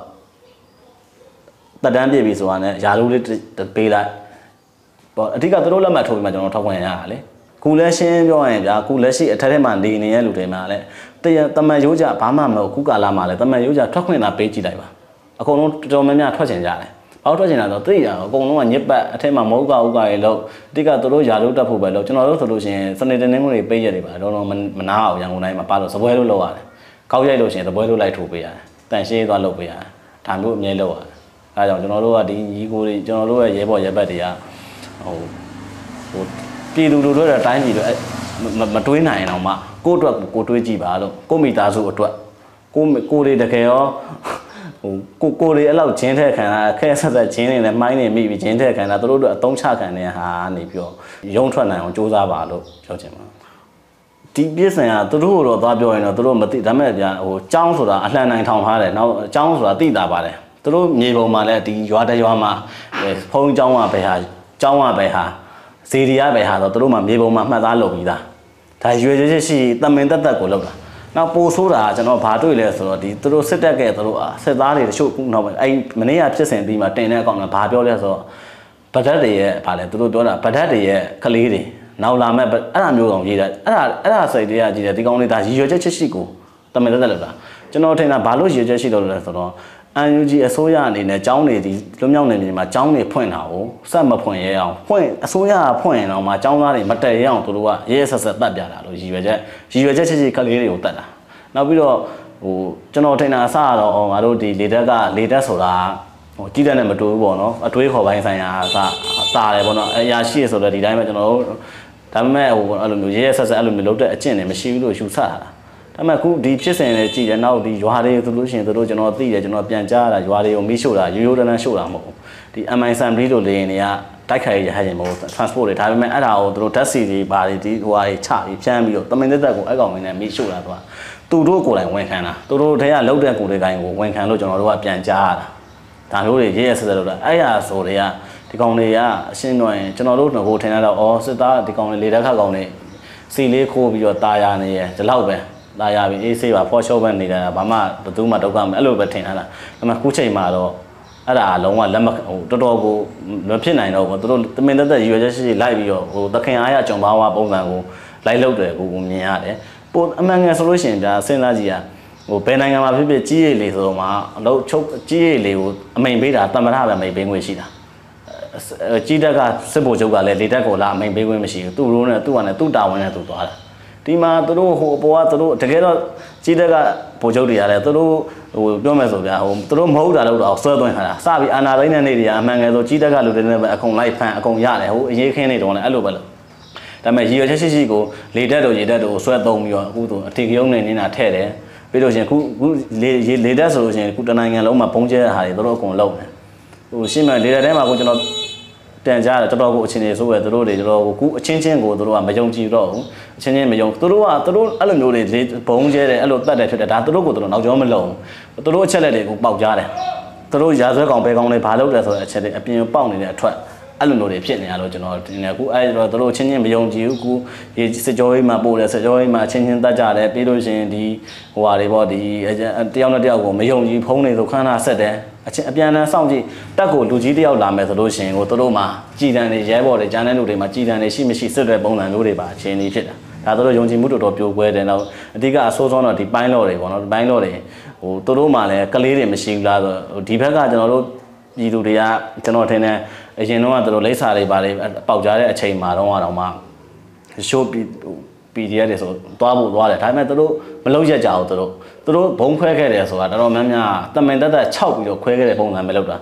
တက်တန်းပြည့်ပြီဆိုတာနဲ့ယာလူလေးပေးလိုက်ပေါ့အဓိကသူတို့လက်မှတ်ထိုးပြီးမှကျွန်တော်ထောက်ခွင့်ရတာလေခုလက်ရှင်းပြောရရင်ဗျာခုလက်ရှိအထက်ထဲမှာနေနေတဲ့လူတွေမှာလည်းတရတမန်ရိုးကြဘာမှမဟုတ်ခုကာလမှာလည်းတမန်ရိုးကြထွက်ခွင့်သာပေးကြည့်လိုက်ပါ အကုန်လုံးတော်တော်များများထွက်ချင်ကြတယ်ဘာလို့ထွက်ချင်တာတော့သိရအောင်အကုန်လုံးကညစ်ပတ်အထက်မှာမဟုတ်ကဥကရေလို့အဓိကသူတို့ယာလို့တက်ဖို့ပဲလို့ကျွန်တော်တို့ဆိုလို့ရှိရင်စနေတနင်္ဂနွေပေးရတယ်ပါတော့တော့မနာအောင်ရန်ကုန်တိုင်းမှာပါလို့စပွဲလို့လောက်ရတယ်ကောက်ရိုက်လို့ရှိရင်စပွဲလို့လိုက်ထိုးပေးရတယ်တန်ရှင်းသွားလုပ်ပေးရတယ်ဒါမျိုးအမြဲလုပ်ရတယ်အဲဒါကြောင့်ကျွန်တော်တို့ကဒီညီကိုတွေကျွန်တော်တို့ရဲ့ရဲဘော်ရဲဘက်တွေကဟိုဟိုပြည်သူလူထုတွေတိုင်းပြည်တွေမတွေးနိုင်အောင်မှကိုယ့်အတွက်ကိုတွေးကြည့်ပါလို့ကိုမိသားစုအတွက်ကိုကိုတွေတကယ်ရော ဟိုကိုကိုတွေအဲ့လောက်ဂျင်းထက်ခံတာခဲဆက်ဆက်ဂျင်းနေနဲ့မိုင်းနေမိပြီးဂျင်းထက်ခံတာတို့တို့အတုံးချခံနေဟာနေပြီးတော့ရုံထွက်နိုင်အောင်စူးစမ်းပါလို့ပြောချင်ပါ ဒီပြည့်စင်ကသူတို့တော့သွားပြောရင်တော့သူတို့မသိဒါပေမဲ့ဗျာဟိုចောင်းဆိုတာအလှန်နိုင်ထောင်ထားတယ်နောက်ចောင်းဆိုတာသိတာပါတယ်သူတို့မြေပုံမှာလည်းဒီရွာတစ်ရွာမှာဖုံးចောင်းကပဲဟာចောင်းကပဲဟာဇေဒီရပဲဟာတော့သူတို့မှာမြေပုံမှာမှတ်သားလုပ်ပြီးသားဒါရွေရွေရှိရှိတမင်တက်တက်ကိုလုပ်တာ နောက်ပိုဆိုးတာကကျွန်တော်ဘာတွေ့လဲဆိုတော့ဒီသူတို့စစ်တပ်ကသူတို့စစ်သားတွေတချို့ခုနောက်အဲ့မနေ့ကဖြစ်စဉ်ပြီးမှတင်တဲ့အကောင်ကဘာပြောလဲဆိုတော့ဗဒတ်တွေရဲ့ဗာလဲသူတို့ပြောတာဗဒတ်တွေရဲ့ကလေးတွေနောက်လာမဲ့အဲ့ဒါမျိုးကောင်ရေးတာအဲ့ဒါအဲ့ဒါစိတ်တွေကကြည့်တယ်ဒီကောင်လေးဒါရည်ရွယ်ချက်ချစ်ရှိကိုတမန်တက်တက်လောက်တာကျွန်တော်ထင်တာဘာလို့ရည်ရွယ်ချက်ရှိလို့လဲဆိုတော့ UNG အစိုးရအနေနဲ့ကျောင်းတွေဒီလွမြောက်နေပြည်မှာကျောင်းတွေဖွင့်တာကိုစက်မဖွင့်ရဲအောင်ဖွင့်အစိုးရကဖွင့်ရင်တော့မှကျောင်းသားတွေမတည့်ရအောင်သူတို့ကရဲရဲဆက်ဆက်တတ်ပြတာလို့ရည်ရွယ်ချက်ရည်ရွယ်ချက်ချစ်ချစ်ကလေးတွေကိုတတ်တာနောက်ပြီးတော့ဟိုကျွန်တော်ထင်တာအစကတော့ငါတို့ဒီလေတက်ကလေတက်ဆိုတာဟိုကြီးတဲ့နဲ့မတူဘူးပေါ့နော်အတွေးခေါ်ပိုင်းဆိုင်ရာအစတာတယ်ပေါ့နော်အရာရှိရဆိုတော့ဒီတိုင်းပဲကျွန်တော်တို့ဒါပေမဲ့ဟိုအဲ့လိုမျိုးရဲရဲဆက်ဆက်အဲ့လိုမျိုးလုပ်တဲ့အကျင့်တွေမရှိဘူးလို့ယူဆတာ ဒါပေမဲ့ခုဒီဖြစ်စဉ်တွေကြည့်တယ်နောက်ဒီရွာတွေဆိုလို့ရှိရင်တို့ကျွန်တော်သိတယ်ကျွန်တော်ပြန်ကြားရတာရွာတွေကိုမိရှို့တာရိုးရိုးတန်းတန်းရှို့တာမဟုတ်ဘူးဒီ MI Assembly လို့လေရင်တွေကတိုက်ခိုက်ရဟရင်မဟုတ် transport တွေဒါပေမဲ့အဲ့ဒါကိုတို့ဓာတ်စီတွေဘာတွေဒီဟိုဟာတွေချပြီးဖြန်းပြီးတော့တမင်သက်သက်ကိုအဲ့ကောင်ဝင်နေမိရှို့တာတော့သူတို့ကိုယ်တိုင်ဝန်ခံတာသူတို့တည်းကလောက်တဲ့ကိုယ်တွေကိုယ်ကိုဝန်ခံလို့ကျွန်တော်တို့ကပြန်ကြားရတာဒါမျိုးတွေရေးရဆက်ဆက်လို့တာအဲ့ရဆိုတွေကဒီကောင်တွေကအရှင်းတော့ရင်ကျွန်တော်တို့ငိုထင်ရတော့ဩစစ်သားဒီကောင်တွေလေတက်ခါကောင်တွေစီလေးခိုးပြီးတော့ตาရနေရဒီလောက်ပဲ ตาရပြီးအေးဆေးပါဖော်ရှော့ပဲနေတာဘာမှဘယ်သူမှတော့ကမအဲ့လိုပဲထင်ရတာဒါပေမဲ့ခုချိန်မှာတော့အဲ့ဒါလုံးဝလက်မဟိုတော်တော်ကိုမဖြစ်နိုင်တော့ဘူးသူတို့တမင်တက်တက်ရွယ်ချက်ရှိရှိလိုက်ပြီးတော့ဟိုသခင်အားရကြုံပါဝါပုံစံကိုလိုက်လုပ်တယ်ကိုကိုမြင်ရတယ်ပိုအမှန်ငယ်ဆိုလို့ရှိရင်ဒါစဉ်းစားကြည့်ရဟိုဘယ်နိုင်ငံမှာဖြစ်ဖြစ်ကြီးရည်လေဆိုတော့မှအလုပ်ချုပ်ကြီးရည်လေကိုအမိန်ပေးတာတမရပဲအမိန်ပေးခွင့်ရှိတာအဲကြီးတက်ကစစ်ဗိုလ်ချုပ်ကလည်းလေတက်ကိုလာအမိန်ပေးခွင့်မရှိဘူးသူ့ရိုးနဲ့သူ့ကနဲ့သူ့တာဝန်နဲ့သူသွားတာ ဒီမှာသူတို့ဟိုအပေါ်ကသူတို့တကယ်တော့ကြီးတက်ကဗိုလ်ချုပ်တွေရတယ်သူတို့ဟိုပြောမယ်ဆိုဗျာဟိုသူတို့မဟုတ်တာလို့တော့ဆွဲသွင်းထားတာစပြီးအာနာသိန်းတဲ့နေ့တွေကအမှန်ငယ်ဆိုကြီးတက်ကလူတွေနဲ့ပဲအကုန်လိုက်ဖန်အကုန်ရတယ်ဟိုအရေးခင်းနေတော့လည်းအဲ့လိုပဲလို့ဒါပေမဲ့ရည်ရွယ်ချက်ရှိရှိကိုလေတက်တို့ရေတက်တို့ဆွဲသုံးပြီးတော့အခုဆိုအထီကယုံနေနေတာထဲ့တယ်ပြီးလို့ရှိရင်ခုခုလေလေတက်ဆိုလို့ရှိရင်ခုတနိုင်ငံလုံးမှာပုံကျဲတဲ့ဟာတွေတို့အကုန်လုံးတယ်ဟိုရှင်းမလေတက်ထဲမှာကိုကျွန်တော် တန်ကြားတယ်တော်တော်ကိုအချင်းတွေဆိုပဲတို့တွေတော်တော်ကိုခုအချင်းချင်းကိုတို့ကမယုံကြည်တော့ဘူးအချင်းချင်းမယုံတို့ကတို့အဲ့လိုမျိုးတွေလေဘုံကျဲတယ်အဲ့လိုတတ်တယ်ဖြစ်တယ်ဒါတို့ကိုတို့နောက်ကျောမလုံးဘူးတို့အချက်လက်တွေကိုပေါက်ကြားတယ်တို့ရာဇဝဲကောင်ပဲကောင်တွေဘာလုပ်တယ်ဆိုတဲ့အချက်တွေအပြင်ပေါက်နေတဲ့အထွက်အဲ့လိုမျိုးတွေဖြစ်နေရလို့ကျွန်တော်တင်တယ်အခုအဲ့တော့တို့ချင်းချင်းမယုံကြည်ဘူးအခုဒီစစ်ကြောရေးမှာပို့တယ်စစ်ကြောရေးမှာချင်းချင်းတတ်ကြတယ်ပြီးလို့ရှိရင်ဒီဟိုဟာတွေပေါ့ဒီတယောက်နဲ့တယောက်ကိုမယုံကြည်ဖုံးနေဆိုခန်းနာဆက်တယ် အချင်းအပြန်အလှန်စောင့်ကြည့်တက်ကိုလူကြီးတယောက်လာမယ်ဆိုလို့ရှိရင်ကိုတို့မှာကြည်တန်တွေရဲဘော်တွေဂျန်တဲ့လူတွေမှာကြည်တန်တွေရှိမရှိစစ်တဲ့ပုံစံမျိုးတွေပါအချင်းကြီးဖြစ်တာဒါတို့ယုံကြည်မှုတော်တော်ပြိုကွဲတယ်နောက်အဓိကအဆိုးဆုံးတော့ဒီပိုင်းလော်တွေပေါ့နော်ဒီပိုင်းလော်တွေဟိုတို့မှာလည်းကလေးတွေမရှိဘူးလားဆိုဒီဘက်ကကျွန်တော်တို့ပြည်သူတွေကကျွန်တော်ထင်တယ်အရင်တော့ကတို့လိပ်စာတွေပါလေပေါက်ကြတဲ့အချိန်မှာတော့တော့မှရှိုး PDF တွေဆိုသွားဖို့သွားတယ်ဒါပေမဲ့တို့မလုံးရက်ကြအောင်တို့ တို့ဘုံခွဲခဲ့တယ်ဆိုတာတော်တော်များများတမင်တက်တက်6ပြီးတော့ခွဲခဲ့တဲ့ပုံစံပဲလုပ်တာ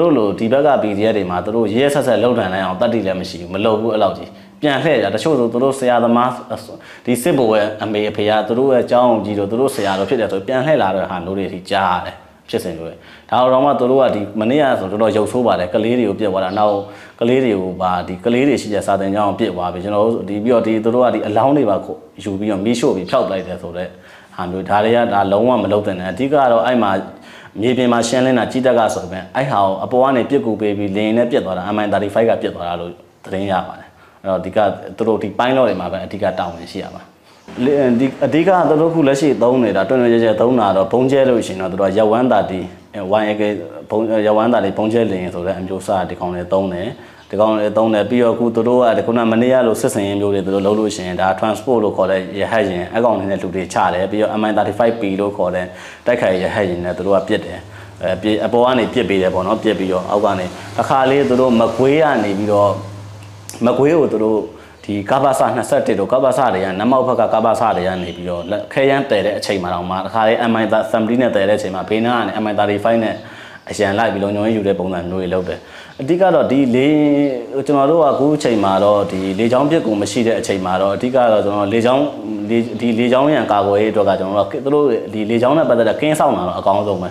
တို့လိုဒီဘက်က PDF တွေမှာတို့ရဲဆက်ဆက်လောက်ထန်နိုင်အောင်တတ်တိလည်းမရှိဘူးမလုပ်ဘူးအဲ့လောက်ကြီးပြန်လှည့်ကြတချို့ဆိုတို့ဆရာသမားဒီစစ်ဘိုရဲ့အမေအဖေကတို့ရဲ့အကြောင်းကြီးတို့တို့ဆရာတော်ဖြစ်တယ်ဆိုပြန်လှည့်လာတဲ့ဟာမျိုးတွေထိကြားရတယ်ဖြစ်စဉ်တွေဒါတော့မှတို့ကဒီမနေ့ကဆိုတော်တော်ရုပ်ဆိုးပါတယ်ကလေးတွေကိုပြစ်သွားတာနောက်ကလေးတွေကိုပါဒီကလေးတွေရှိတဲ့စာသင်ကျောင်းပြစ်သွားပြီကျွန်တော်တို့ဒီပြီးတော့ဒီတို့ကဒီအလောင်းတွေပါယူပြီးတော့မီးရှို့ပြီးဖျောက်လိုက်တယ်ဆိုတော့ ဟာမျိုးဒါတွေကဒါလုံးဝမလုပ်တဲ့နဲ့အဓိကတော့အဲ့မှာမြေပြင်မှာရှင်းလင်းတာကြီးတက်ကဆိုပေမဲ့အဲ့ဟာကိုအပေါ်ကနေပြစ်ကူပေးပြီးလင်းနဲ့ပြစ်သွားတာ MI35 ကပြစ်သွားတာလို့သတင်းရပါတယ်အဲ့တော့ဒီကသူတို့ဒီပိုင်းလော့တွေမှာပဲအဓိကတာဝန်ရှိရပါဒီအဓိကသူတို့ခုလက်ရှိသုံးနေတာတွင်တွင်ကြဲကြဲသုံးတာတော့ဘုံကျဲလို့ရှိရင်တော့သူတို့ကရဝမ်းတာတီ YAK ဘုံရဝမ်းတာလေးဘုံကျဲလင်းဆိုတဲ့အမျိုးအစားဒီကောင်လေးသုံးတယ် ဒီကောင်လေးသုံးတယ်ပြီးတော့ခုသူတို့ကခုနမနေ့ကလို့စစ်စင်ရင်မျိုးတွေသူတို့လုပ်လို့ရှိရင်ဒါ transport လို့ခေါ်တဲ့ရဟတ်ရင်အကောင်လေးနဲ့လူတွေချတယ်ပြီးတော့ MI35P လို့ခေါ်တဲ့တိုက်ခိုက်ရဟတ်ရင်နဲ့သူတို့ကပြစ်တယ်အဲပြအပေါ်ကနေပြစ်ပေးတယ်ပေါ့နော်ပြစ်ပြီးတော့အောက်ကနေအခါလေးသူတို့မကွေးကနေပြီးတော့မကွေးကိုသူတို့ဒီကဘာစာ21တို့ကဘာစာတွေကနမောက်ဘက်ကကဘာစာတွေကနေပြီးတော့ခဲရန်တဲတဲ့အချိန်မှာတော့မှတခါလေး MI 30နဲ့တဲတဲ့အချိန်မှာဘေးနားကနေ MI 35 နဲ့အရန်လိုက်ပြီးလုံညုံယူတဲ့ပုံစံမျိုးတွေလုပ်တယ် အဓိကတော့ဒီလေကျွန်တော်တို့ကအခုအချိန်မှာတော့ဒီလေချောင်းပြစ်ကိုမရှိတဲ့အချိန်မှာတော့အဓိကတော့ကျွန်တော်လေချောင်းဒီလေချောင်းရန်ကာကွယ်ရေးအတွက်ကကျွန်တော်တို့တို့ဒီလေချောင်းနဲ့ပတ်သက်တဲ့ကင်းဆောင်တာတော့အကောင်းဆုံးပဲ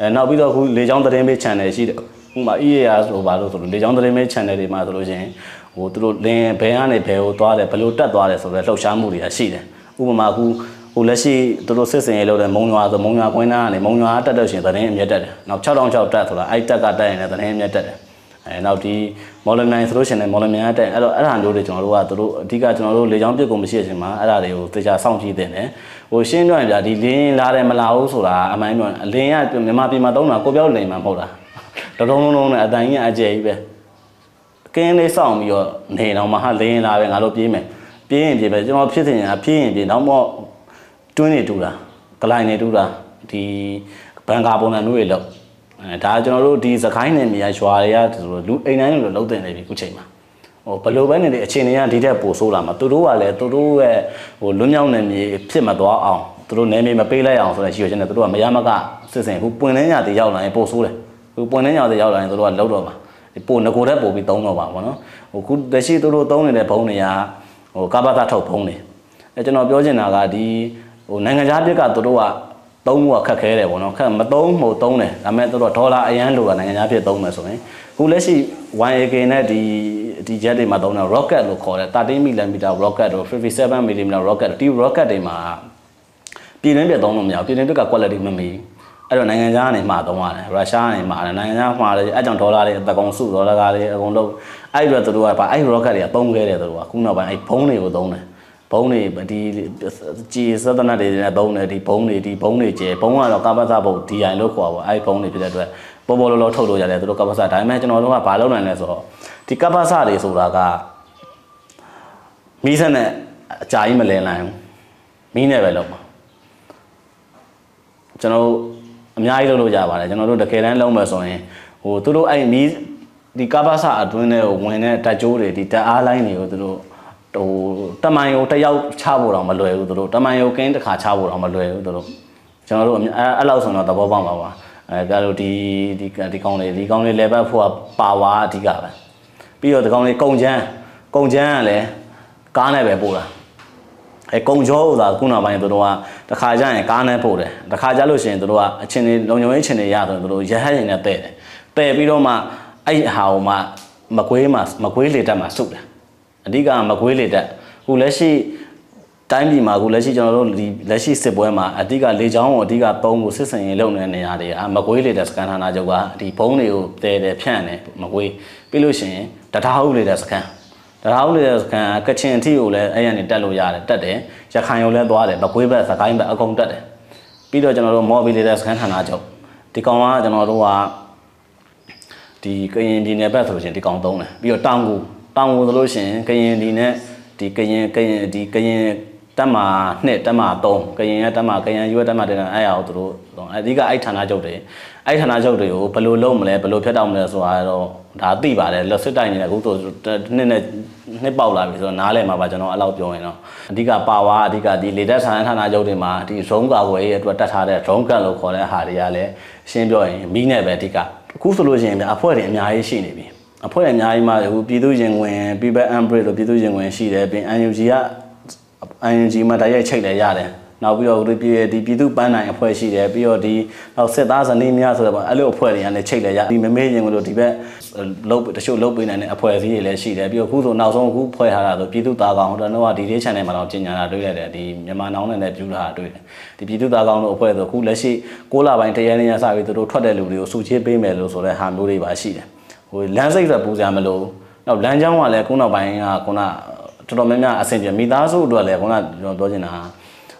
အဲနောက်ပြီးတော့အခုလေချောင်းသတင်းပေး channel ရှိတယ်ဥပမာ EAR ဆိုပါလို့ဆိုလို့လေချောင်းသတင်းပေး channel တွေမှာဆိုလို့ရှိရင်ဟိုသူတို့လင်းဘဲကနေဘဲကိုသွားတယ်ဘယ်လိုတက်သွားတယ်ဆိုတော့လှုပ်ရှားမှုတွေကရှိတယ်ဥပမာအခုဟိုလက်ရှိသူတို့စစ်စင်ရေးလုပ်တဲ့မုံရွာဆိုမုံရွာကွင်းသားကနေမုံရွာတက်တော့ရှင်သတင်းအမြတ်တက်တယ်နောက်6006တက်ဆိုတာအဲ့တက်ကတက်ရင်လည်းသတင်းအမြတ်တက်တယ် အဲနောက်ဒီမော်လမြိုင်ဆိုလို့ရှိရင်မော်လမြိုင်တက်အဲ့တော့အဲ့ဒါမျိုးတွေကျွန်တော်တို့ကသူတို့အဓိကကျွန်တော်တို့လေချောင်းပြစ်ကုန်မရှိတဲ့အချိန်မှာအဲ့ဒါတွေကိုတေချာစောင့်ကြည့်တင်တယ်ဟိုရှင်းပြောရင်ဗျာဒီလင်းလာတယ်မလာဘူးဆိုတာအမှန်ပြောရင်အလင်းကမြန်မာပြည်မှာသုံးတာကိုပြောက်လိန်မှာမဟုတ်လားတလုံးလုံးလုံးနဲ့အတိုင်းကြီးအကျယ်ကြီးပဲကင်းလေးစောင့်ပြီးတော့နေတော့မှဟာလင်းလာပဲငါတို့ပြေးမယ်ပြေးရင်ပြေးပဲကျွန်တော်ဖြစ်နေတာပြေးရင်ပြေးတော့မော့တွင်းနေတူတာဂလိုင်းနေတူတာဒီဘန်ကာပုံစံမျိုးတွေလောက် အဲဒါကျွန်တော်တို့ဒီစကိုင်းနယ်မြေရွာတွေကဆိုလို့လူအိမ်တိုင်းလိုလုံးတင်နေပြီခုချိန်မှာဟိုဘလို့ပဲနေလေအခြေအနေကဒီတက်ပိုဆိုးလာမှာသူတို့ကလည်းသူတို့ရဲ့ဟိုလွတ်မြောက်နယ်မြေဖြစ်မသွားအောင်သူတို့နယ်မြေမပေးလိုက်အောင်ဆိုတဲ့ရှိရခြင်းနဲ့သူတို့ကမရမကစစ်စင်ဟိုပွင့်လင်းညာတည်ရောက်လာရင်ပိုဆိုးတယ်ဟိုပွင့်လင်းညာတည်ရောက်လာရင်သူတို့ကလောက်တော့မှာပိုငကိုတဲ့ပို့ပြီးသုံးတော့ပါဗောနော်ဟိုခုတရှိသူတို့သုံးနေတဲ့ဘုံတွေကဟိုကပ္ပတာထုတ်ဘုံတွေအဲကျွန်တော်ပြောချင်တာကဒီဟိုနိုင်ငံခြားပြက်ကသူတို့က သုံးဖို့ခက်ခဲတယ်ဗောနော်ခက်မသုံးမို့သုံးတယ်ဒါပေမဲ့သူတို့ဒေါ်လာအရန်လိုတာနိုင်ငံခြားပြက်သုံးမယ်ဆိုရင်ခုလက်ရှိ 1AK နဲ့ဒီဒီ jet တွေမှာသုံးတဲ့ rocket လို့ခေါ်တယ်13 mm rocket တို့57 mm rocket ဒီ rocket တွေမှာပြည်တွင်းပြက်သုံးလို့မရဘူးပြည်တွင်းပြက်က quality မမီအဲ့တော့နိုင်ငံခြားကနေမှာသုံးရတယ်ရုရှားကနေမှာတယ်နိုင်ငံခြားမှာတယ်အဲ့ကြောင့်ဒေါ်လာတွေအတကုံစုဒေါ်လာတွေအကုန်လုံးအဲ့ဒီတော့သူတို့ကပါအဲ့ rocket တွေကသုံးခဲ့တယ်သူတို့ကခုနောက်ပိုင်းအဲ့ဘုံတွေကိုသုံးတယ် ဘုံတွေဒီကြည်စသနတွေနဲ့သုံးတယ်ဒီဘုံတွေဒီဘုံတွေကျဲဘုံကတော့ကပ္ပစဘုတ် DI လို့ခေါ်ပါအဲ့ဘုံတွေဖြစ်တဲ့အတွက်ပေါ်ပေါ်လောလောထုတ်လို့ရတယ်သူတို့ကပ္ပစဒါပေမဲ့ကျွန်တော်တို့ကဘာလုပ်နိုင်လဲဆိုတော့ဒီကပ္ပစတွေဆိုတာကမီးစက်နဲ့အကြာကြီးမလဲနိုင်ဘူးမီးနဲ့ပဲလုပ်မှာကျွန်တော်တို့အများကြီးလုပ်လို့ရပါတယ်ကျွန်တော်တို့တကယ်တမ်းလုံးမယ်ဆိုရင်ဟိုသူတို့အဲ့မီးဒီကပ္ပစအတွင်းထဲကိုဝင်တဲ့တက်ကြိုးတွေဒီတက်အားလိုင်းတွေကိုသူတို့ ဟိုတမန်ယုံတယောက်ချဖို့တော့မလွယ်ဘူးသူတို့တမန်ယုံကင်းတစ်ခါချဖို့တော့မလွယ်ဘူးသူတို့ကျွန်တော်တို့အဲ့အဲ့လောက်ဆိုတော့သဘောပေါက်ပါပါအဲကြလို့ဒီဒီဒီကောင်းလေးဒီကောင်းလေး level ဖို့ကပါဝါအဓိကပဲပြီးတော့ဒီကောင်းလေးကုံချမ်းကုံချမ်းကလည်းကားနဲ့ပဲပို့တာအဲကုံကြောဥသာခုနောက်ပိုင်းသူတို့ကတခါကျရင်ကားနဲ့ပို့တယ်တခါကျလို့ရှိရင်သူတို့ကအချင်းတွေလုံခြုံရေးချင်းတွေရဆိုရင်သူတို့ရဟတ်ရင်နဲ့တဲ့တယ်တဲ့ပြီးတော့မှအဲ့ဟာဟိုမှမကွေးမှာမကွေးလေတက်မှာစုတယ် အဓိကမကွေးလေတက်ခုလက်ရှိတိုင်းပြည်မှာခုလက်ရှိကျွန်တော်တို့ဒီလက်ရှိစစ်ပွဲမှာအဓိကလေချောင်းကိုအဓိကသုံးဖို့စစ်စင်ရေးလုပ်နေတဲ့နေရာတွေကမကွေးလေတက်စကန်ဌာနချုပ်ကဒီဘုံတွေကိုတဲတယ်ဖြန့်တယ်မကွေးပြီးလို့ရှိရင်တထားဟုတ်လေတက်စကန်တထားဟုတ်လေတက်စကန်ကချင်အထီကိုလည်းအဲ့ရနေတက်လို့ရတယ်တက်တယ်ရခိုင်ကိုလည်းသွားတယ်မကွေးဘက်စကိုင်းဘက်အကုန်တက်တယ်ပြီးတော့ကျွန်တော်တို့မော်ဘီလေတက်စကန်ဌာနချုပ်ဒီကောင်ကကျွန်တော်တို့ကဒီကရင်ပြည်နယ်ဘက်ဆိုလို့ရှိရင်ဒီကောင်သုံးတယ်ပြီးတော့တောင်ကူ တောင်ကိုဆိုလို့ရှိရင်ကရင်ဒီနဲ့ဒီကရင်ကရင်ဒီကရင်တက်မှာ2တက်မှာ3ကရင်ရတက်မှာကရင်ရွက်တက်မှာတဲ့အဲ့အရာကိုသူတို့အဓိကအဲ့ဌာနချုပ်တွေအဲ့ဌာနချုပ်တွေကိုဘယ်လိုလုပ်မလဲဘယ်လိုဖြတ်တောက်မလဲဆိုတာတော့ဒါသိပါတယ်လက်စစ်တိုင်နေတဲ့အခုဆိုနှစ်နဲ့နှစ်ပေါက်လာပြီဆိုတော့နားလည်မှာပါကျွန်တော်အဲ့လောက်ပြောရင်တော့အဓိကပါဝါအဓိကဒီလေတက်ဌာနဌာနချုပ်တွေမှာဒီ zone ကာကွယ်ရေးအတွက်တက်ထားတဲ့ drone gun လို့ခေါ်တဲ့ဟာတွေကလည်းရှင်းပြောရင်မီးနဲ့ပဲအဓိကအခုဆိုလို့ရှိရင်အဖွဲ့တွေအများကြီးရှိနေပြီ အဖွဲ့အများကြီးမှာဟိုပြည်သူရင်ဝင် People Umbrella လို့ပြည်သူရင်ဝင်ရှိတယ်ပြီး UNG က UNG မှာတိုက်ရိုက်ချိတ်လဲရတယ်နောက်ပြီးတော့ဒီပြည်ဒီပြည်သူပန်းနိုင်အဖွဲ့ရှိတယ်ပြီးတော့ဒီနောက်စစ်သားဇနီးများဆိုတော့အဲ့လိုအဖွဲ့တွေကလည်းချိတ်လဲရဒီမမေးရင်လို့ဒီဘက်လုတ်တချို့လုတ်ပေးနိုင်တဲ့အဖွဲ့အစည်းတွေလည်းရှိတယ်ပြီးတော့အခုဆိုနောက်ဆုံးအခုဖွဲ့ထားတာဆိုပြည်သူသားကောင်တော့တော့ဒီလေး channel မှာတော့ကျင်ညာတာတွေ့ရတယ်ဒီမြန်မာနောင်နဲ့လည်းပြူလာတာတွေ့တယ်ဒီပြည်သူသားကောင်တို့အဖွဲ့ဆိုအခုလက်ရှိ6လပိုင်းတရနေ့ရစပြီးသူတို့ထွက်တဲ့လူတွေကိုစုချေးပေးမယ်လို့ဆိုတဲ့ဟာမျိုးတွေပါရှိတယ် ဟိုလမ်းစိတ်ဆိုပူစရာမလိုနောက်လမ်းကြောင်းကလည်းခုနောက်ပိုင်းကခုနတော်တော်များများအဆင်ပြေမိသားစုအတွက်လည်းခုနကျွန်တော်ပြောချင်တာ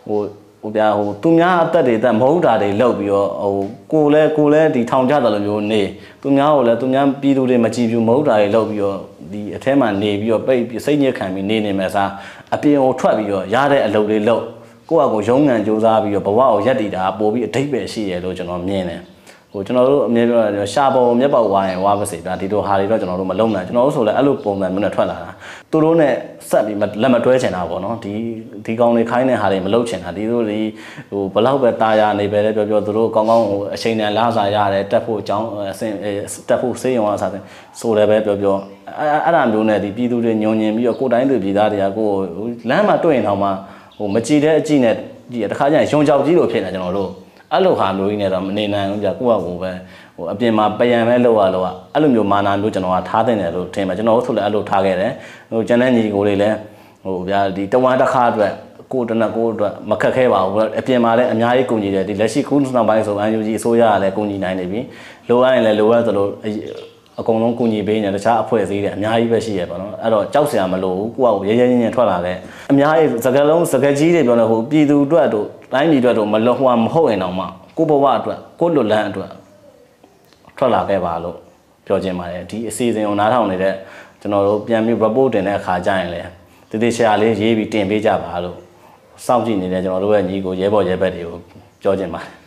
ဟိုဟိုပြဟိုသူများအသက်တွေတက်မဟုတ်တာတွေလောက်ပြီးတော့ဟိုကိုလဲကိုလဲဒီထောင်ကြတယ်လို့မျိုးနေသူများကိုလည်းသူများပြည်သူတွေမကြည်ပြူမဟုတ်တာတွေလောက်ပြီးတော့ဒီအထဲမှာနေပြီးတော့ပိတ်စိတ်ညစ်ခံပြီးနေနေမယ်စားအပြင်ကိုထွက်ပြီးတော့ရတဲ့အလုပ်တွေလုပ်ကိုယ့်အကိုရုံးငံစူးစမ်းပြီးတော့ဘဝကိုရက်တည်တာပို့ပြီးအထိပ္ပယ်ရှိရလို့ကျွန်တော်မြင်တယ် ဟိုကျွန်တော်တို့အမြဲပြောတာရှာပေါ်မျက်ပေါက်ဝါရင်ဝါပါစေဗျာဒီလိုဟာတွေတော့ကျွန်တော်တို့မလုံနိုင်ကျွန်တော်တို့ဆိုလည်းအဲ့လိုပုံစံမျိုးနဲ့ထွက်လာတာသူတို့နဲ့ဆက်ပြီးလက်မတွဲချင်တာပေါ့နော်ဒီဒီကောင်တွေခိုင်းတဲ့ဟာတွေမလုပ်ချင်တာဒီတို့ဒီဟိုဘလောက်ပဲตาရနေပဲလဲပြောပြောသူတို့ကောင်းကောင်းဟိုအချိန်တန်လာစားရတယ်တက်ဖို့အကြောင်းအဆင်တက်ဖို့စေးရုံအားစားတယ်ဆိုလည်းပဲပြောပြောအဲ့အဲ့ဒါမျိုးနဲ့ဒီပြည်သူတွေညုံညင်ပြီးတော့ကိုယ်တိုင်းသူပြည်သားတွေကကိုလမ်းမှာတွေ့ရင်တော့မှဟိုမကြည်တဲ့အကြည့်နဲ့ကြည့်တခါကျရင်ရုံကြောက်ကြီးလို့ဖြစ်နေကျွန်တော်တို့ အဲ့လိုဟာမျိုးကြီးနဲ့တော့မနေနိုင်ဘူးကြာကိုယ့်အကူပဲဟိုအပြင်မှာပယံပဲလောက်ရလောက်အဲ့လိုမျိုးမာနာမျိုးကျွန်တော်ကထားတဲ့တယ်လို့ထင်ပါကျွန်တော်တို့ဆိုလည်းအဲ့လိုထားခဲ့တယ်ဟိုကျန်တဲ့ညီကိုတွေလည်းဟိုဗျာဒီတဝမ်းတစ်ခါအတွက်ကိုယ်တနက်ကိုယ်အတွက်မခက်ခဲပါဘူးအပြင်မှာလည်းအများကြီးကူညီတယ်ဒီလက်ရှိခုနောက်ပိုင်းဆို UNG အစိုးရကလည်းကူညီနိုင်နေပြီလိုအပ်ရင်လည်းလိုအပ်သလို အအကုန်လုံးကူညီပေးနေတခြားအဖွဲ့အစည်းတွေအများကြီးပဲရှိရပါတော့အဲ့တော့ကြောက်စရာမလိုဘူးကိုယ့်အကိုရဲရဲရင်ရင်ထွက်လာတယ်အများကြီးစကလုံးစကကြီးတွေပြောနေဟိုပြည်သူအတွက်တို့တိုင်းပြည်အတွက်တို့မလွန်ဟွာမဟုတ်ရင်တော့မှကိုယ့်ဘဝအတွက်ကိုယ့်လွတ်လန်းအတွက်ထွက်လာခဲ့ပါလို့ပြောချင်ပါတယ်ဒီအစီအစဉ်ကိုနားထောင်နေတဲ့ကျွန်တော်တို့ပြန်ပြီး report တင်တဲ့အခါကျရင်လည်းတတိရှာလေးရေးပြီးတင်ပေးကြပါလို့စောင့်ကြည့်နေတဲ့ကျွန်တော်တို့ရဲ့ညီကိုရဲဘော်ရဲဘက်တွေကိုပြောချင်ပါတယ်